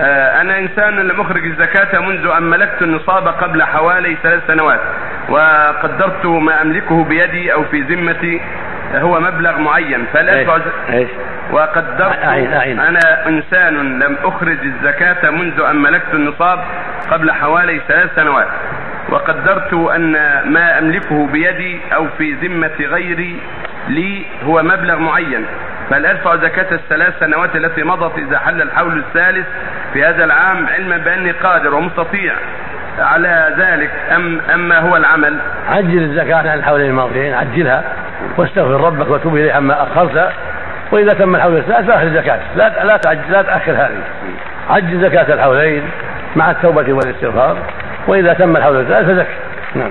آه، أنا إنسان لم أخرج الزكاة منذ أن ملكت النصاب قبل حوالي ثلاث سنوات وقدرت ما أملكه بيدي أو في ذمتي هو مبلغ معين فهل ز- إيش؟ وقدرت أعين- أعين. أنا إنسان لم أخرج الزكاة منذ أن ملكت النصاب قبل حوالي ثلاث سنوات وقدرت أن ما أملكه بيدي أو في ذمة غيري لي هو مبلغ معين فهل أدفع زكاة الثلاث سنوات التي مضت إذا حل الحول الثالث في هذا العام علما بأني قادر ومستطيع على ذلك. أم أما هو العمل؟ عجل الزكاة عن الحولين الماضيين عجلها واستغفر ربك وتوب إليه عما أخرت. وإذا تم الحول الثالث فأخذ الزكاة لا لا تعجل لا تأخر هذه. عجل زكاة الحولين مع التوبة والاستغفار. وإذا تم الحول الثالث فزك نعم.